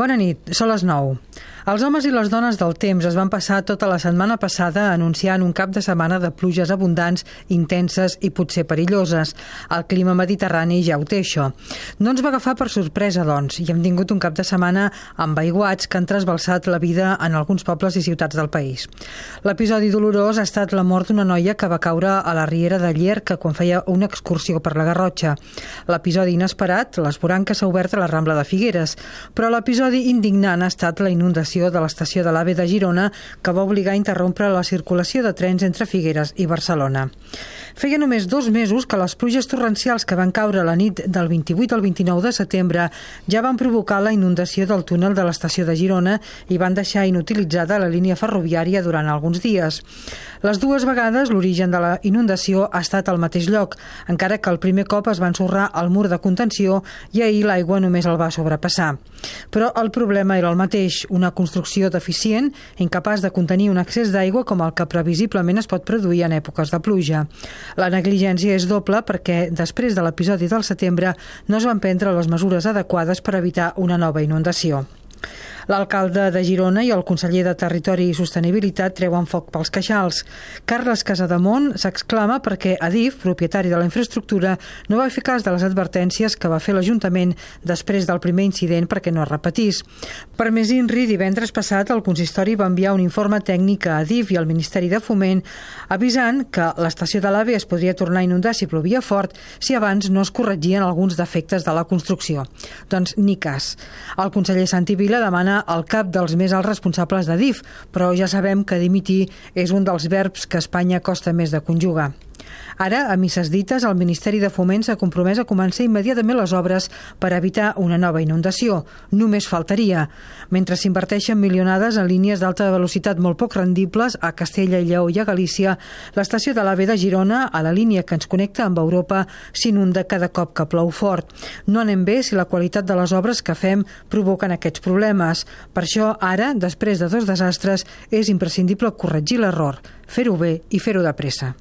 Bona nit, són les 9. Els homes i les dones del temps es van passar tota la setmana passada anunciant un cap de setmana de pluges abundants, intenses i potser perilloses. El clima mediterrani ja ho té, això. No ens va agafar per sorpresa, doncs, i hem tingut un cap de setmana amb aiguats que han trasbalsat la vida en alguns pobles i ciutats del país. L'episodi dolorós ha estat la mort d'una noia que va caure a la riera de Llerca quan feia una excursió per la Garrotxa. L'episodi inesperat, l'esborang que s'ha obert a la Rambla de Figueres, però l'episodi episodi indignant ha estat la inundació de l'estació de l'AVE de Girona que va obligar a interrompre la circulació de trens entre Figueres i Barcelona. Feia només dos mesos que les pluges torrencials que van caure la nit del 28 al 29 de setembre ja van provocar la inundació del túnel de l'estació de Girona i van deixar inutilitzada la línia ferroviària durant alguns dies. Les dues vegades l'origen de la inundació ha estat al mateix lloc, encara que el primer cop es va ensorrar el mur de contenció i ahir l'aigua només el va sobrepassar. Però el problema era el mateix, una construcció deficient, incapaç de contenir un excés d'aigua com el que previsiblement es pot produir en èpoques de pluja. La negligència és doble perquè després de l'episodi del setembre no es van prendre les mesures adequades per evitar una nova inundació. L'alcalde de Girona i el conseller de Territori i Sostenibilitat treuen foc pels queixals. Carles Casademont s'exclama perquè Adif, propietari de la infraestructura, no va fer cas de les advertències que va fer l'Ajuntament després del primer incident perquè no es repetís. Per més INRI, divendres passat el consistori va enviar un informe tècnic a Adif i al Ministeri de Foment avisant que l'estació de l'AVE es podria tornar a inundar si plovia fort si abans no es corregien alguns defectes de la construcció. Doncs ni cas. El conseller Santi Vila demana demana el cap dels més alts responsables de DIF, però ja sabem que dimitir és un dels verbs que a Espanya costa més de conjugar. Ara, a misses dites, el Ministeri de Foment s'ha compromès a començar immediatament les obres per evitar una nova inundació. Només faltaria. Mentre s'inverteixen milionades en línies d'alta velocitat molt poc rendibles a Castella i Lleó i a Galícia, l'estació de l'AVE de Girona, a la línia que ens connecta amb Europa, s'inunda cada cop que plou fort. No anem bé si la qualitat de les obres que fem provoquen aquests problemes. Per això, ara, després de dos desastres, és imprescindible corregir l'error, fer-ho bé i fer-ho de pressa.